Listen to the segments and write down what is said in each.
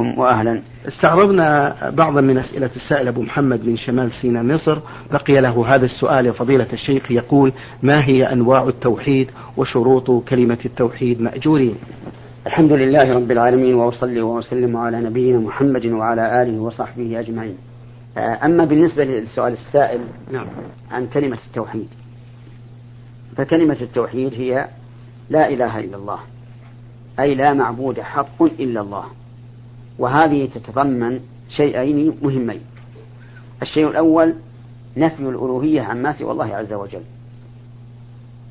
بكم وأهلا. استعرضنا بعضا من أسئلة السائل أبو محمد من شمال سيناء مصر. بقي له هذا السؤال. يا فضيلة الشيخ يقول ما هي أنواع التوحيد وشروط كلمة التوحيد؟ مأجورين. الحمد لله رب العالمين وأصلي وأسلم على نبينا محمد وعلى آله وصحبه أجمعين. أما بالنسبة للسؤال السائل نعم. عن كلمة التوحيد فكلمة التوحيد هي لا إله إلا الله أي لا معبود حق إلا الله. وهذه تتضمن شيئين مهمين. الشيء الأول نفي الألوهية عما سوى الله عز وجل.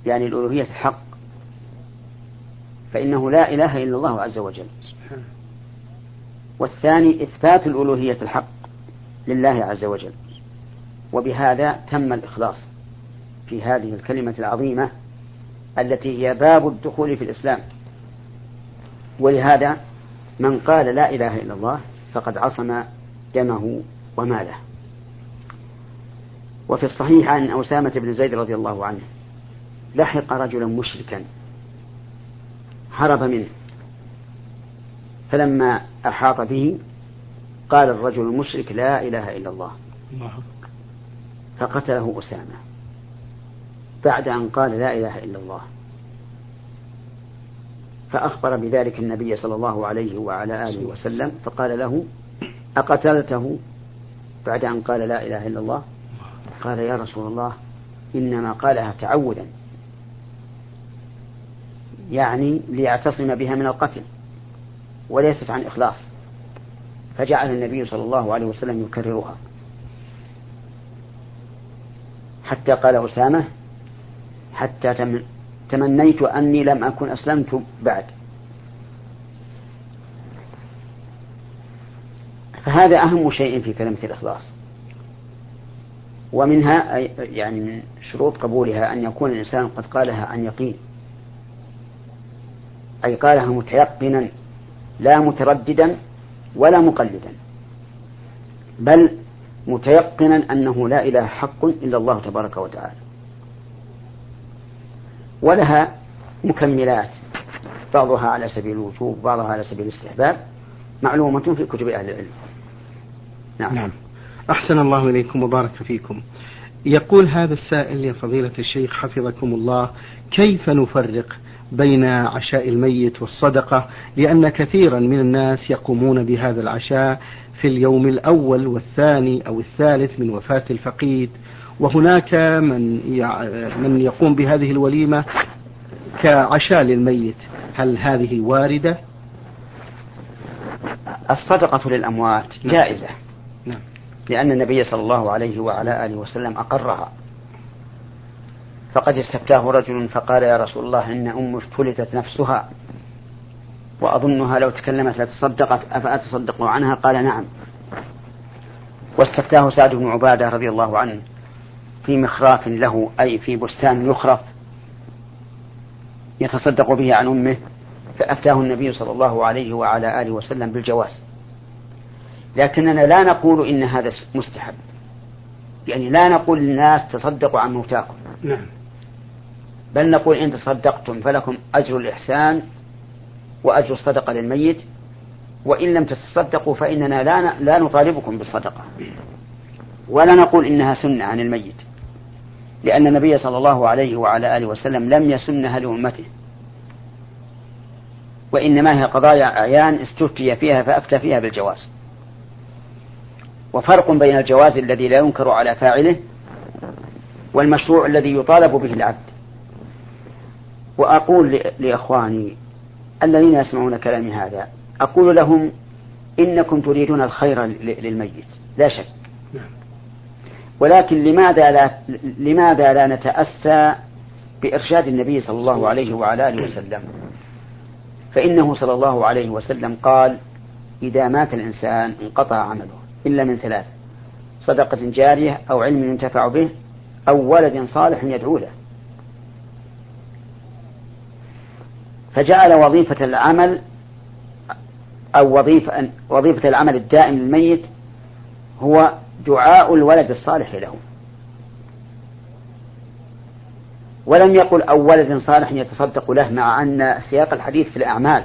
يعني الألوهية الحق. فإنه لا إله إلا الله عز وجل. والثاني إثبات الألوهية الحق لله عز وجل. وبهذا تم الإخلاص في هذه الكلمة العظيمة التي هي باب الدخول في الإسلام. ولهذا من قال لا إله إلا الله فقد عصم دمه وماله. وفي الصحيح عن أسامة بن زيد رضي الله عنه لحق رجلا مشركا هرب منه فلما أحاط به قال الرجل المشرك لا إله إلا الله. فقتله أسامة. بعد أن قال لا إله إلا الله. فأخبر بذلك النبي صلى الله عليه وعلى آله وسلم فقال له أقتلته؟ بعد أن قال لا إله إلا الله قال يا رسول الله إنما قالها تعودا يعني ليعتصم بها من القتل وليست عن إخلاص فجعل النبي صلى الله عليه وسلم يكررها. حتى قال أسامة حتى تمنيت أني لم أكن أسلمت بعد. فهذا أهم شيء في كلمة الإخلاص. ومنها يعني من شروط قبولها أن يكون الإنسان قد قالها عن يقين. أي قالها متيقنا لا مترددا ولا مقلدا. بل متيقنا أنه لا إله حق إلا الله تبارك وتعالى. ولها مكملات بعضها على سبيل الوجوب بعضها على سبيل الاستحباب معلومة في كتب أهل العلم. نعم. نعم. أحسن الله إليكم وبارك فيكم. يقول هذا السائل يا فضيلة الشيخ حفظكم الله كيف نفرق بين عشاء الميت والصدقة؟ لأن كثيرا من الناس يقومون بهذا العشاء في اليوم الأول والثاني أو الثالث من وفاة الفقيد. وهناك من من يقوم بهذه الوليمة كعشاء للميت. هل هذه واردة؟ الصدقة للأموات جائزة. نعم. لأن النبي صلى الله عليه وعلى آله وسلم أقرها. فقد استفتاه رجل فقال يا رسول الله إن أم فلتت نفسها وأظنها لو تكلمت لتصدقت أفأتصدق عنها؟ قال نعم. واستفتاه سعد بن عبادة رضي الله عنه. في مخراف له أي في بستان يخرف يتصدق به عن أمه فأفتاه النبي صلى الله عليه وعلى آله وسلم بالجواز. لكننا لا نقول إن هذا مستحب. يعني لا نقول للناس تصدقوا عن موتاكم نعم. بل نقول إن تصدقتم فلكم أجر الإحسان وأجر الصدقة للميت وإن لم تتصدقوا فإننا لا لا نطالبكم بالصدقة. ولا نقول إنها سنة عن الميت. لأن النبي صلى الله عليه وعلى آله وسلم لم يسنها لأمته. وإنما هي قضايا أعيان استفتي فيها فأفتى فيها بالجواز. وفرق بين الجواز الذي لا ينكر على فاعله والمشروع الذي يطالب به العبد. وأقول لإخواني الذين يسمعون كلامي هذا أقول لهم إنكم تريدون الخير للميت لا شك. نعم. ولكن لماذا لا لماذا لا نتأسى بإرشاد النبي صلى الله عليه وعلى آله وسلم؟ فإنه صلى الله عليه وسلم قال إذا مات الإنسان انقطع عمله إلا من ثلاث صدقة جارية أو علم ينتفع به أو ولد صالح يدعو له. فجعل وظيفة العمل أو وظيفة وظيفة العمل الدائم للميت هو دعاء الولد الصالح له. ولم يقل أو ولد صالح يتصدق له مع أن سياق الحديث في الأعمال.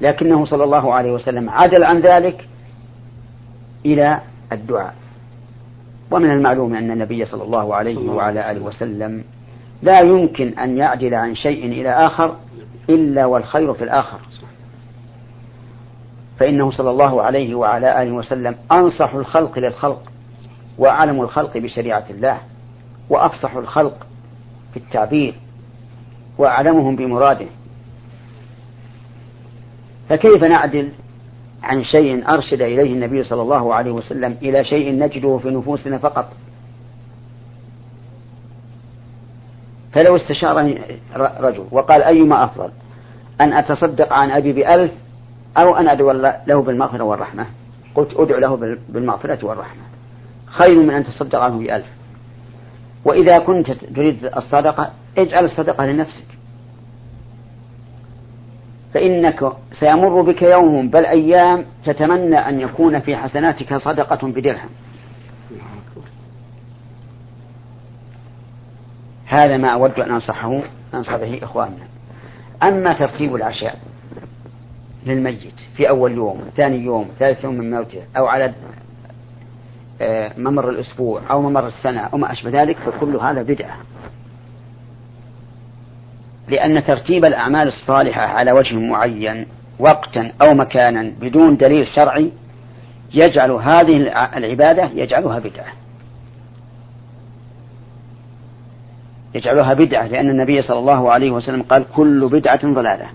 لكنه صلى الله عليه وسلم عدل عن ذلك إلى الدعاء. ومن المعلوم أن النبي صلى الله عليه وعلى آله وسلم لا يمكن أن يعدل عن شيء إلى آخر إلا والخير في الآخر. فإنه صلى الله عليه وعلى آله وسلم أنصح الخلق للخلق وأعلم الخلق بشريعة الله وأفصح الخلق في التعبير وأعلمهم بمراده. فكيف نعدل عن شيء أرشد إليه النبي صلى الله عليه وسلم إلى شيء نجده في نفوسنا فقط؟ فلو استشارني رجل وقال أيما أفضل؟ أن أتصدق عن أبي بألف أو أن أدعو له بالمغفرة والرحمة. قلت أدعو له بالمغفرة والرحمة. خير من أن تصدق عنه بألف. وإذا كنت تريد الصدقة اجعل الصدقة لنفسك. فإنك سيمر بك يوم بل أيام تتمنى أن يكون في حسناتك صدقة بدرهم. هذا ما أود أن أنصحه أنصح به إخواننا. أما ترتيب العشاء للميت في أول يوم ثاني يوم ثالث يوم من موته أو على آه، ممر الأسبوع أو ممر السنة أو ما أشبه ذلك فكل هذا بدعة. لأن ترتيب الأعمال الصالحة على وجه معين وقتا أو مكانا بدون دليل شرعي يجعل هذه العبادة يجعلها بدعة. يجعلها بدعة لأن النبي صلى الله عليه وسلم قال كل بدعة ضلالة.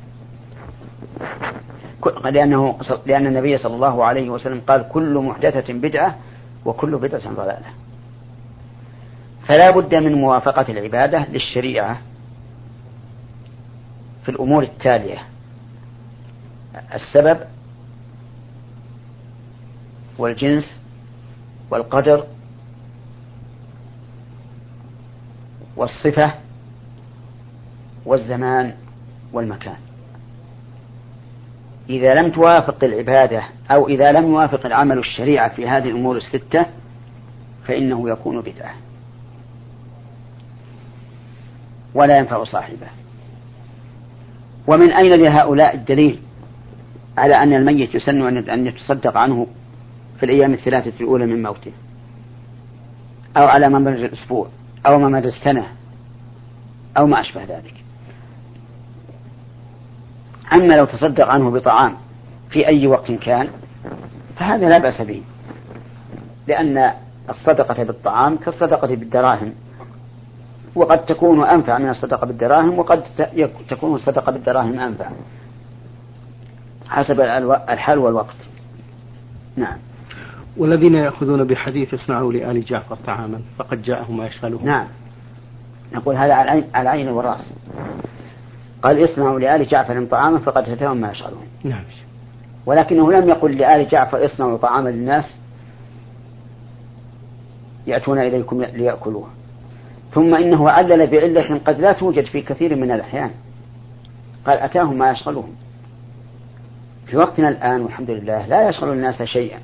لأنه لأن النبي صلى الله عليه وسلم قال كل محدثة بدعة وكل بدعة ضلالة. فلا بد من موافقة العبادة للشريعة في الأمور التالية. السبب والجنس والقدر والصفة والزمان والمكان. إذا لم توافق العبادة أو إذا لم يوافق العمل الشريعة في هذه الأمور الستة فإنه يكون بدعة. ولا ينفع صاحبه. ومن أين لهؤلاء الدليل على أن الميت يسن أن يتصدق عنه في الأيام الثلاثة الأولى من موته؟ أو على ممر الأسبوع أو ممر السنة أو ما أشبه ذلك؟ أما لو تصدق عنه بطعام في أي وقت كان فهذا لا بأس به. لأن الصدقة بالطعام كالصدقة بالدراهم. وقد تكون أنفع من الصدقة بالدراهم وقد تكون الصدقة بالدراهم أنفع. حسب الحال والوقت. نعم. والذين يأخذون بحديث اصنعوا لآل جعفر طعاما فقد جاءهم ما يشغلهم نعم. نقول هذا على العين والرأس. قال اصنعوا لآل جعفر طعاما فقد أتاهم ما يشغلهم نعم. ولكنه لم يقل لآل جعفر اصنعوا طعاما للناس يأتون إليكم ليأكلوه. ثم إنه علل بعلة قد لا توجد في كثير من الأحيان. قال أتاهم ما يشغلهم. في وقتنا الآن والحمد لله لا يشغل الناس شيئا.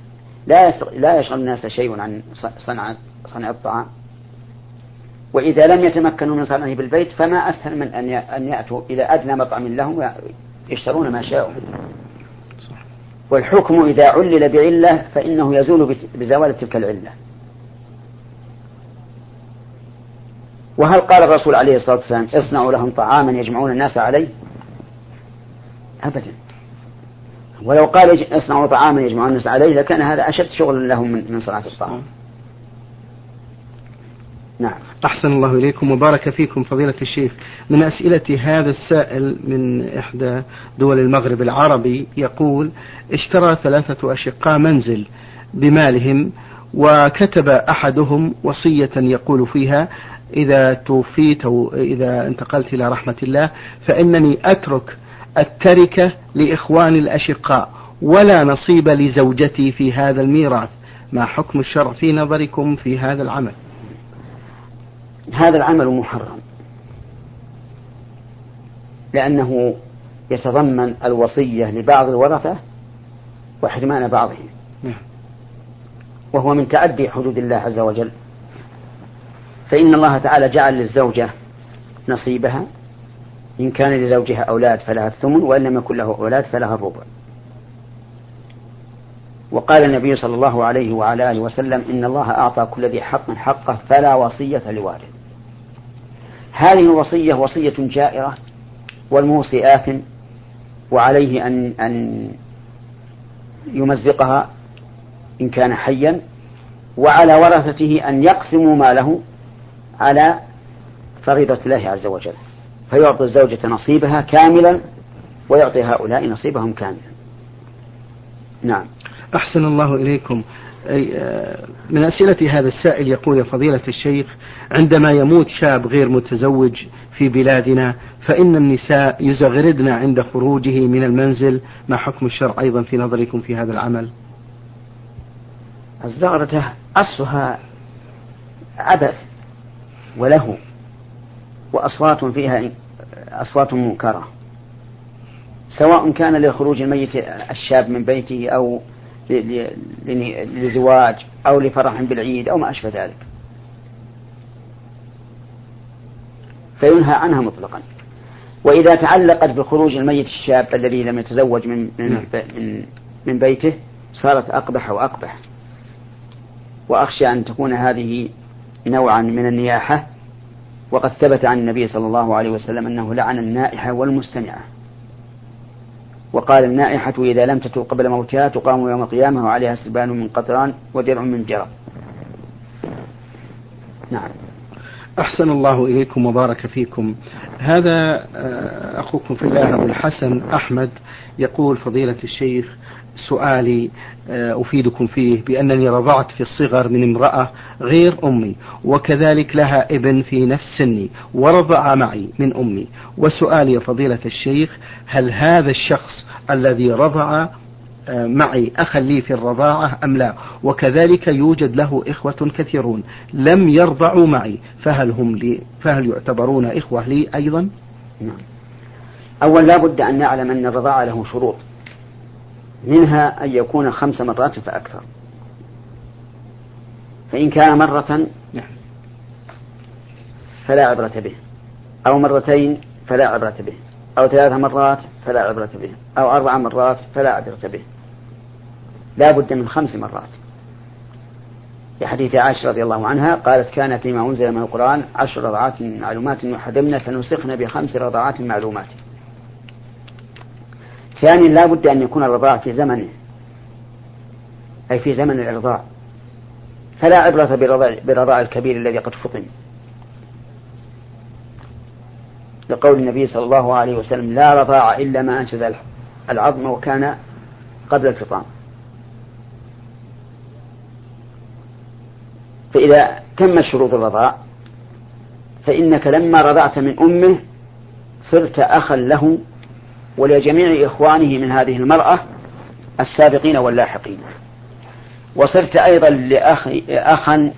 لا لا يشغل الناس شيء عن صنع صنع الطعام. وإذا لم يتمكنوا من صنعه بالبيت فما أسهل من أن أن يأتوا إلى أدنى مطعم لهم يشترون ما شاءوا. والحكم إذا علل بعلة فإنه يزول بزوال تلك العلة. وهل قال الرسول عليه الصلاة والسلام اصنعوا لهم طعاما يجمعون الناس عليه؟ أبدا. ولو قال اصنعوا طعاما يجمعون الناس عليه لكان هذا أشد شغلا لهم من صناعة الطعام. نعم. أحسن الله إليكم وبارك فيكم فضيلة الشيخ. من أسئلة هذا السائل من إحدى دول المغرب العربي يقول اشترى ثلاثة أشقاء منزل بمالهم وكتب أحدهم وصية يقول فيها إذا توفيت أو إذا انتقلت إلى رحمة الله فإنني أترك التركة لإخواني الأشقاء ولا نصيب لزوجتي في هذا الميراث. ما حكم الشرع في نظركم في هذا العمل؟ هذا العمل محرم. لأنه يتضمن الوصية لبعض الورثة وحرمان بعضهم. نعم. وهو من تعدي حدود الله عز وجل. فإن الله تعالى جعل للزوجة نصيبها. إن كان لزوجها أولاد فلها الثمن وإن لم يكن له أولاد فلها الربع. وقال النبي صلى الله عليه وعلى آله وسلم إن الله أعطى كل ذي حق حقه فلا وصية لوارث هذه الوصية وصية جائرة والموصي آثم وعليه أن أن يمزقها إن كان حيا وعلى ورثته أن يقسموا ماله على فريضة الله عز وجل. فيعطي الزوجة نصيبها كاملا ويعطي هؤلاء نصيبهم كاملا. نعم. أحسن الله إليكم. من أسئلة هذا السائل يقول يا فضيلة الشيخ عندما يموت شاب غير متزوج في بلادنا فإن النساء يزغردن عند خروجه من المنزل ما حكم الشرع أيضا في نظركم في هذا العمل؟ الزغرة أصلها عبث وله وأصوات فيها أصوات منكرة سواء كان لخروج الميت الشاب من بيته أو لزواج أو لفرح بالعيد أو ما أشبه ذلك. فينهى عنها مطلقا. وإذا تعلقت بخروج الميت الشاب الذي لم يتزوج من من نعم. من, من بيته صارت أقبح وأقبح. وأخشى أن تكون هذه نوعا من النياحة. وقد ثبت عن النبي صلى الله عليه وسلم أنه لعن النائحة والمستمعة. وقال النائحة إذا لم تتوب قبل موتها تقام يوم القيامة وعليها سلبان من قطران ودرع من جرب نعم. أحسن الله إليكم وبارك فيكم. هذا آه، أخوكم في الله أبو الحسن أحمد يقول فضيلة الشيخ سؤالي آه، أفيدكم فيه بأنني رضعت في الصغر من امرأة غير أمي وكذلك لها ابن في نفس سني ورضع معي من أمي. وسؤالي فضيلة الشيخ هل هذا الشخص الذي رضع آه، معي أخا لي في الرضاعة أم لا؟ وكذلك يوجد له إخوة كثيرون لم يرضعوا معي فهل هم لي فهل يعتبرون إخوة لي أيضا؟ نعم. أول لا بد أن نعلم أن الرضاعة له شروط. منها أن يكون خمس مرات فأكثر. فإن كان مرة نعم. فلا عبرة به. أو مرتين فلا عبرة به. أو ثلاث مرات فلا عبرة به. أو أربع مرات فلا عبرة به. لا بد من خمس مرات. في حديث عائشة رضي الله عنها قالت كان فيما أنزل من القرآن عشر رضعات معلومات يحرمن فنسخن بخمس رضعات معلومات. ثانيا لا بد أن يكون الرضاع في زمنه. أي في زمن الإرضاع. فلا عبرة برضاع الكبير الذي قد فطن. لقول النبي صلى الله عليه وسلم لا رضاع إلا ما أنشز العظم وكان قبل الفطام. فإذا تم شروط الرضاع فإنك لما رضعت من أمه صرت أخا له ولجميع إخوانه من هذه المرأة السابقين واللاحقين. وصرت أيضا لأخ أخا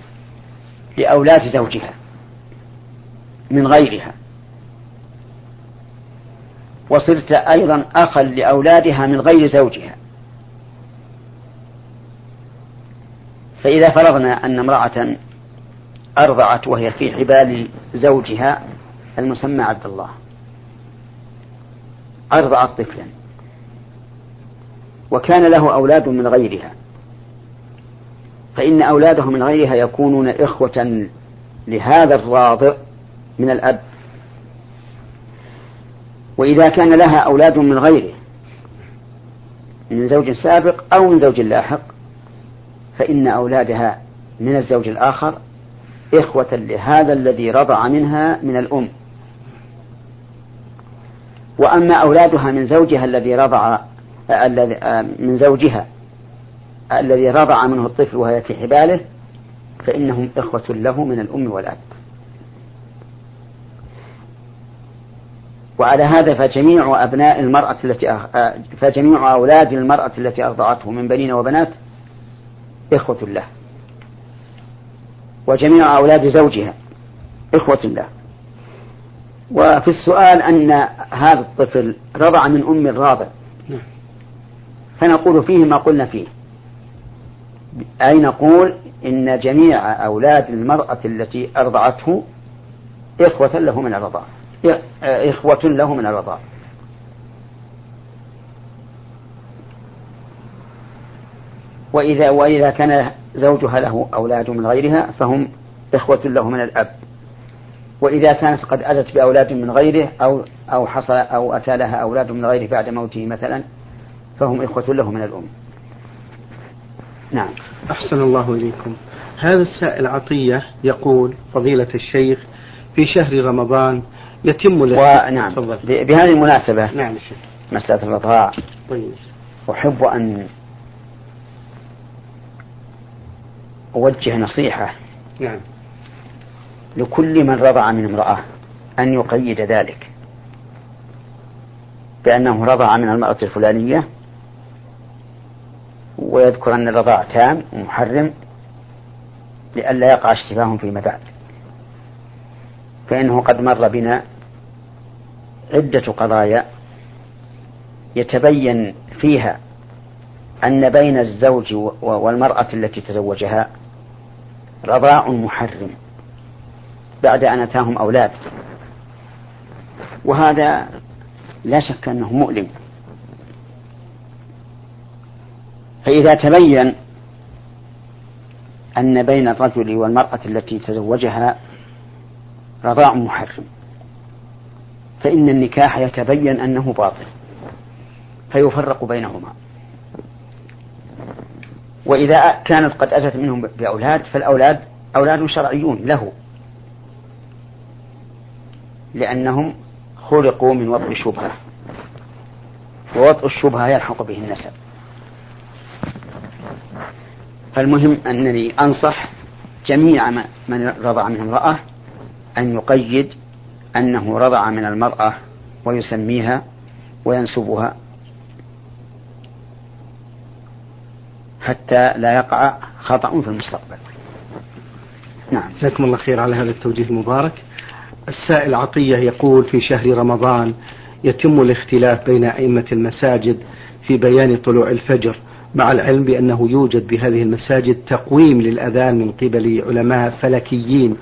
لأولاد زوجها من غيرها. وصرت أيضا أخا لأولادها من غير زوجها. فإذا فرضنا أن امرأة أرضعت وهي في حبال زوجها المسمى عبد الله أرضعت طفلا وكان له أولاد من غيرها. فإن أولاده من غيرها يكونون إخوة لهذا الراضع من الأب. وإذا كان لها أولاد من غيره من زوج سابق أو من زوج لاحق فإن أولادها من الزوج الآخر إخوة لهذا الذي رضع منها من الأم. وأما أولادها من زوجها الذي رضع الذي من زوجها الذي رضع منه الطفل وهي في حباله فإنهم إخوة له من الأم والأب. وعلى هذا فجميع أبناء المرأة التي فجميع أولاد المرأة التي أرضعته من بنين وبنات إخوة له. وجميع أولاد زوجها إخوة له. وفي السؤال أن هذا الطفل رضع من أم الراضع نعم. فنقول فيه ما قلنا فيه. أي نقول إن جميع أولاد المرأة التي أرضعته إخوة له من الرضاعة إخوة له من الرضاع. وإذا وإذا كان زوجها له أولاد من غيرها فهم إخوة له من الأب. وإذا كانت قد أتت بأولاد من غيره أو أو حصل أو أتى لها أولاد من غيره بعد موته مثلا فهم إخوة له من الأم. نعم. أحسن الله إليكم. هذا السائل عطية يقول فضيلة الشيخ في شهر رمضان يتم ونعم بهذه المناسبة نعم شيخ. مسألة الرضاع طيب. أحب أن أوجه نصيحة نعم لكل من رضع من امرأة أن يقيد ذلك. بأنه رضع من المرأة الفلانية ويذكر أن الرضاع تام ومحرم لئلا يقع اشتباه فيما بعد. فإنه قد مر بنا عدة قضايا يتبين فيها أن بين الزوج والمرأة التي تزوجها رضاع محرم. بعد أن أتاهم أولاد. وهذا لا شك أنه مؤلم. فإذا تبين أن بين الرجل والمرأة التي تزوجها رضاع محرم فإن النكاح يتبين أنه باطل فيفرق بينهما. وإذا كانت قد أتت منهم بأولاد فالأولاد أولاد شرعيون له. لأنهم خلقوا من وطء الشبهة ووطء الشبهة يلحق به النسب. فالمهم أنني أنصح جميع من رضع من امرأة أن يقيد أنه رضع من المرأة ويسميها وينسبها حتى لا يقع خطأ في المستقبل. نعم. جزاكم الله خير على هذا التوجيه المبارك. السائل عطية يقول في شهر رمضان يتم الاختلاف بين أئمة المساجد في بيان طلوع الفجر مع العلم بأنه يوجد بهذه المساجد تقويم للأذان من قبل علماء فلكيين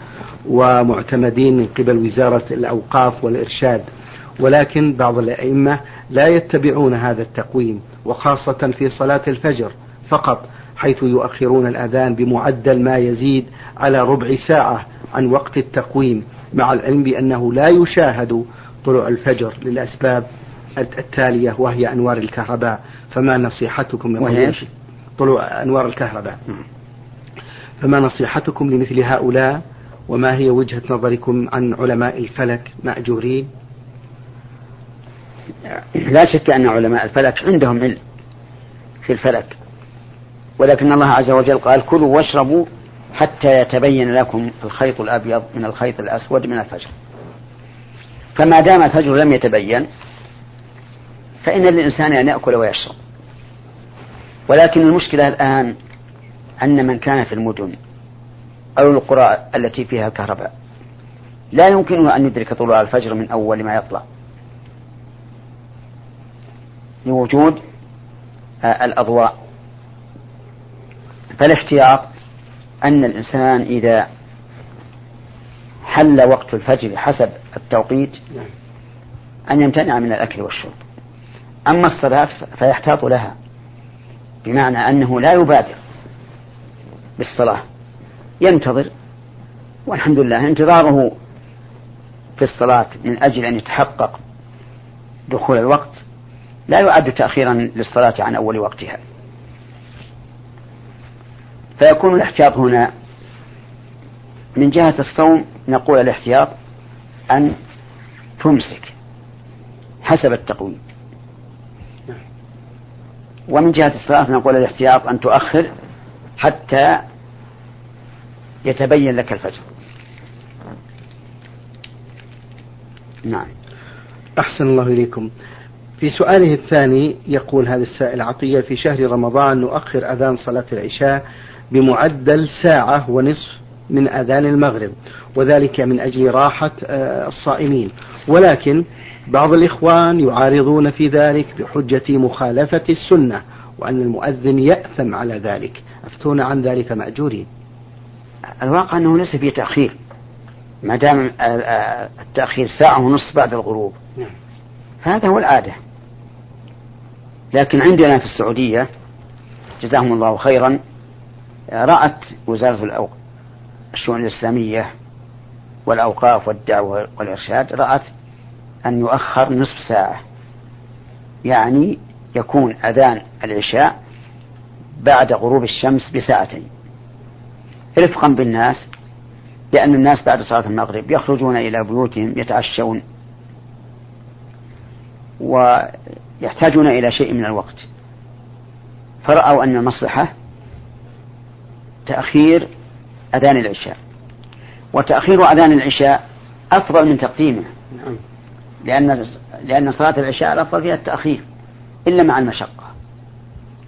ومعتمدين من قبل وزارة الأوقاف والإرشاد. ولكن بعض الأئمة لا يتبعون هذا التقويم وخاصة في صلاة الفجر فقط حيث يؤخرون الأذان بمعدل ما يزيد على ربع ساعة عن وقت التقويم. مع العلم بأنه لا يشاهد طلوع الفجر للأسباب التالية وهي أنوار الكهرباء. فما نصيحتكم وهي طلوع أنوار الكهرباء. فما نصيحتكم لمثل هؤلاء؟ وما هي وجهة نظركم عن علماء الفلك مأجورين؟ لا شك أن علماء الفلك عندهم علم في الفلك. ولكن الله عز وجل قال كلوا واشربوا حتى يتبين لكم الخيط الأبيض من الخيط الأسود من الفجر. فما دام الفجر لم يتبين فإن للإنسان أن يأكل ويشرب. ولكن المشكلة الآن أن من كان في المدن أو القرى التي فيها الكهرباء لا يمكنه أن يدرك طلوع الفجر من أول ما يطلع. لوجود الأضواء. فالاحتياط أن الإنسان إذا حل وقت الفجر حسب التوقيت أن يمتنع من الأكل والشرب. أما الصلاة فيحتاط لها بمعنى أنه لا يبادر بالصلاة. ينتظر والحمد لله انتظاره في الصلاة من أجل أن يتحقق دخول الوقت. لا يعد تأخيرا للصلاة عن أول وقتها. فيكون الاحتياط هنا. من جهة الصوم نقول الاحتياط أن تمسك حسب التقويم. ومن جهة الصلاة نقول الاحتياط أن تؤخر حتى يتبين لك الفجر. نعم. أحسن الله إليكم. في سؤاله الثاني يقول هذا السائل عطية في شهر رمضان نؤخر أذان صلاة العشاء بمعدل ساعة ونصف من أذان المغرب وذلك من أجل راحة آه، الصائمين. ولكن بعض الإخوان يعارضون في ذلك بحجة مخالفة السنة وأن المؤذن يأثم على ذلك. أفتون عن ذلك مأجورين. الواقع أنه ليس فيه تأخير ما دام التأخير ساعة ونصف بعد الغروب. نعم. فهذا هو العادة. لكن عندنا في السعودية جزاهم الله خيرا رأت وزارة الشؤون الإسلامية والأوقاف والدعوة والإرشاد رأت أن يؤخر نصف ساعة. يعني يكون أذان العشاء بعد غروب الشمس بساعتين. رفقا بالناس لأن الناس بعد صلاة المغرب يخرجون إلى بيوتهم يتعشون ويحتاجون إلى شيء من الوقت. فرأوا أن المصلحة تأخير أذان العشاء. وتأخير أذان العشاء أفضل من تقديمه. نعم. لأن لأن صلاة العشاء الأفضل فيها التأخير إلا مع المشقة.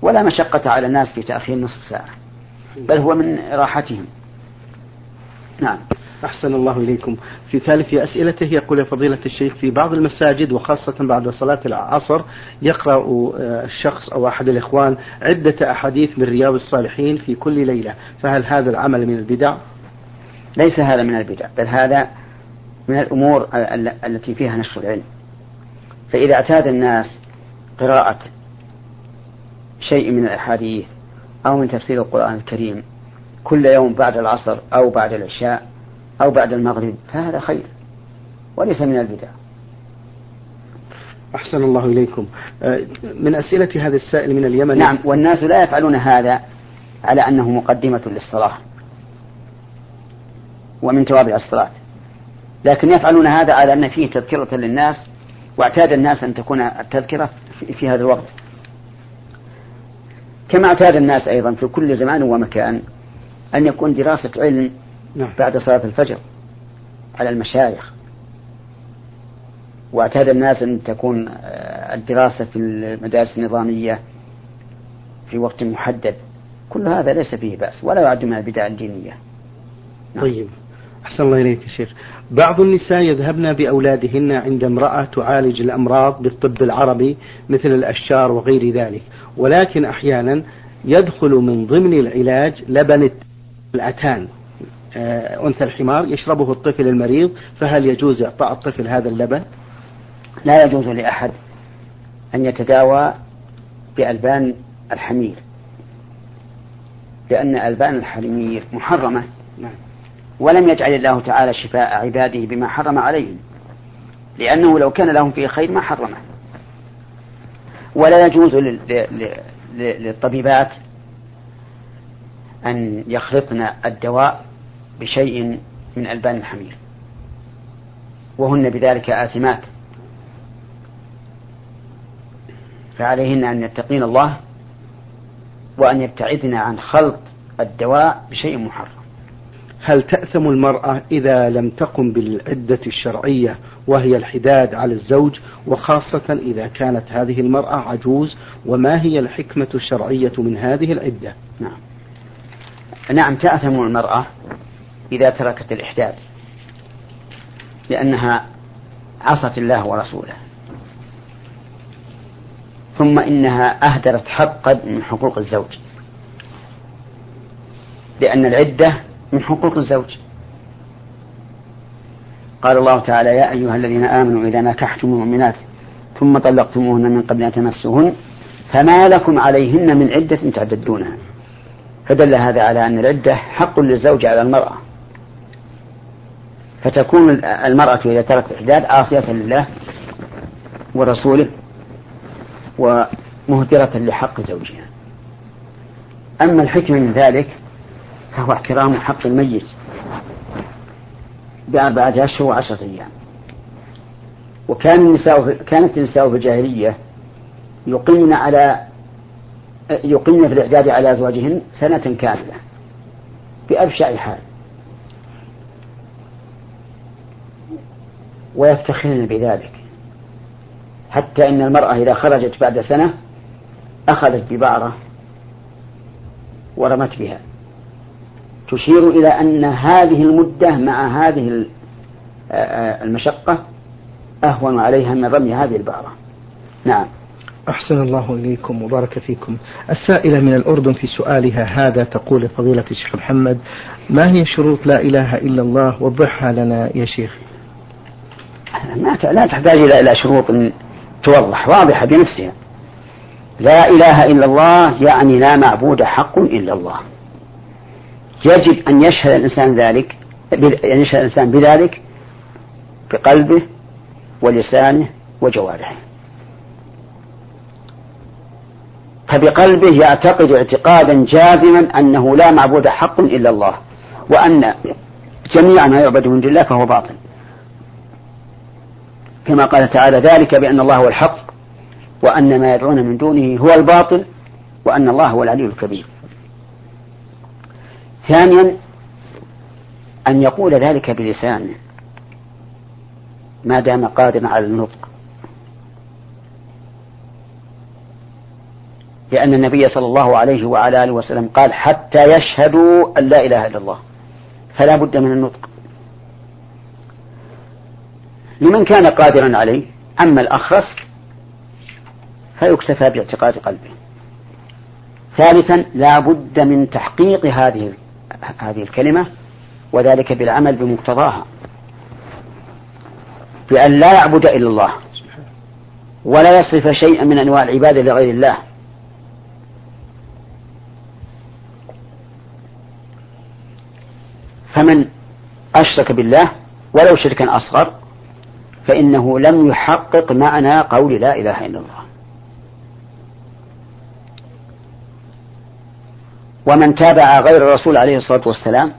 ولا مشقة على الناس في تأخير نصف ساعة بل هو من راحتهم. نعم. أحسن الله إليكم في ثالث أسئلته يقول يا فضيلة الشيخ في بعض المساجد وخاصة بعد صلاة العصر يقرأ آه، الشخص أو أحد الإخوان عدة أحاديث من رياض الصالحين في كل ليلة فهل هذا العمل من البدع؟ ليس هذا من البدع بل هذا من الأمور التي فيها نشر العلم فإذا اعتاد الناس قراءة شيء من الأحاديث أو من تفسير القرآن الكريم كل يوم بعد العصر أو بعد العشاء أو بعد المغرب فهذا خير وليس من البدع. أحسن الله إليكم. آه، من أسئلة هذا السائل من اليمن نعم والناس لا يفعلون هذا على أنه مقدمة للصلاة ومن توابع الصلاة. لكن يفعلون هذا على أن فيه تذكرة للناس واعتاد الناس أن تكون التذكرة في هذا الوقت. كما اعتاد الناس أيضا في كل زمان ومكان أن يكون دراسة علم نعم. بعد صلاة الفجر على المشايخ. واعتاد الناس أن تكون آه، الدراسة في المدارس النظامية في وقت محدد. كل هذا ليس فيه بأس ولا يعد من البدع الدينية. نعم. طيب. أحسن الله إليك يا شيخ. بعض النساء يذهبن بأولادهن عند امرأة تعالج الأمراض بالطب العربي مثل الأشجار وغير ذلك. ولكن أحيانا يدخل من ضمن العلاج لبن الأتان. أنثى الحمار يشربه الطفل المريض فهل يجوز إعطاء الطفل هذا اللبن؟ لا يجوز لأحد أن يتداوى بألبان الحمير لأن ألبان الحمير محرمة نعم. ولم يجعل الله تعالى شفاء عباده بما حرم عليهم لأنه لو كان لهم فيه خير ما حرمه ولا يجوز للطبيبات أن يخلطن الدواء بشيء من ألبان الحمير. وهن بذلك آثمات. فعليهن أن يتقين الله وأن يبتعدن عن خلط الدواء بشيء محرم. هل تأثم المرأة إذا لم تقم بالعدة الشرعية وهي الحداد على الزوج؟ وخاصة إذا كانت هذه المرأة عجوز وما هي الحكمة الشرعية من هذه العدة؟ نعم. نعم تأثم المرأة إذا تركت الإحداد لأنها عصت الله ورسوله. ثم إنها أهدرت حقا من حقوق الزوج. لأن العدة من حقوق الزوج. قال الله تعالى يا أيها الذين آمنوا إذا نكحتم المؤمنات ثم طلقتموهن من قبل أن تمسوهن فما لكم عليهن من عدة تعددونها. فدل هذا على أن العدة حق للزوج على المرأة. فتكون المرأة إذا تركت الإحداد عاصية لله ورسوله ومهدرة لحق زوجها. أما الحكمة من ذلك فهو احترام حق الميت بأربعة أشهر وعشرة أيام. وكان النساء كانت النساء في الجاهلية يقمن على يقمن في الإعداد على أزواجهن سنة كاملة بأبشع حال. ويفتخرن بذلك. حتى إن المرأة إذا خرجت بعد سنة أخذت ببعرة ورمت بها. تشير إلى أن هذه المدة مع هذه المشقة أهون عليها من رمي هذه البعرة. نعم. أحسن الله إليكم وبارك فيكم. السائلة من الأردن في سؤالها هذا تقول فضيلة الشيخ محمد ما هي شروط لا إله إلا الله وضحها لنا يا شيخ؟ ما لا تحتاج إلى شروط توضح واضحة بنفسها. لا إله إلا الله يعني لا معبود حق إلا الله. يجب أن يشهد الإنسان ذلك أن يشهد الإنسان بذلك بقلبه ولسانه وجوارحه. فبقلبه يعتقد اعتقادا جازما أنه لا معبود حق إلا الله وأن جميع ما يعبد من دون الله فهو باطل. كما قال تعالى ذلك بأن الله هو الحق وأن ما يدعون من دونه هو الباطل وأن الله هو العلي الكبير. ثانيا أن يقول ذلك بلسانه ما دام قادرا على النطق. لأن النبي صلى الله عليه وعلى آله وسلم قال حتى يشهدوا أن لا إله إلا الله فلا بد من النطق. لمن كان قادرا عليه أما الأخرس فيكتفى باعتقاد قلبه. ثالثا لا بد من تحقيق هذه هذه الكلمة وذلك بالعمل بمقتضاها. بأن لا يعبد إلا الله ولا يصرف شيئا من أنواع العبادة لغير الله. فمن أشرك بالله ولو شركا أصغر فإنه لم يحقق معنى قول لا إله إلا الله. ومن تابع غير الرسول عليه الصلاة والسلام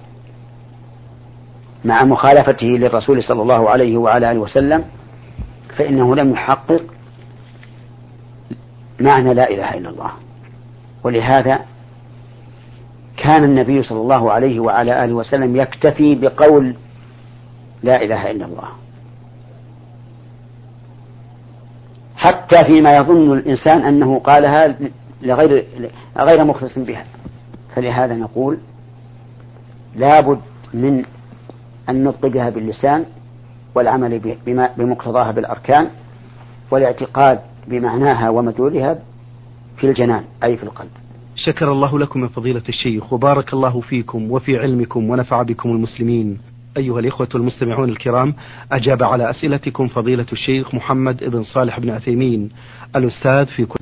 مع مخالفته للرسول صلى الله عليه وعلى آله وسلم فإنه لم يحقق معنى لا إله إلا الله. ولهذا كان النبي صلى الله عليه وعلى آله وسلم يكتفي بقول لا إله إلا الله. حتى فيما يظن الإنسان أنه قالها لغير غير مخلص بها. فلهذا نقول لابد من النطق بها باللسان والعمل بمقتضاها بالأركان والاعتقاد بمعناها ومدلولها في الجنان أي في القلب. شكر الله لكم يا فضيلة الشيخ وبارك الله فيكم وفي علمكم ونفع بكم المسلمين. أيها الإخوة المستمعون الكرام أجاب على أسئلتكم فضيلة الشيخ محمد بن صالح بن عثيمين الأستاذ في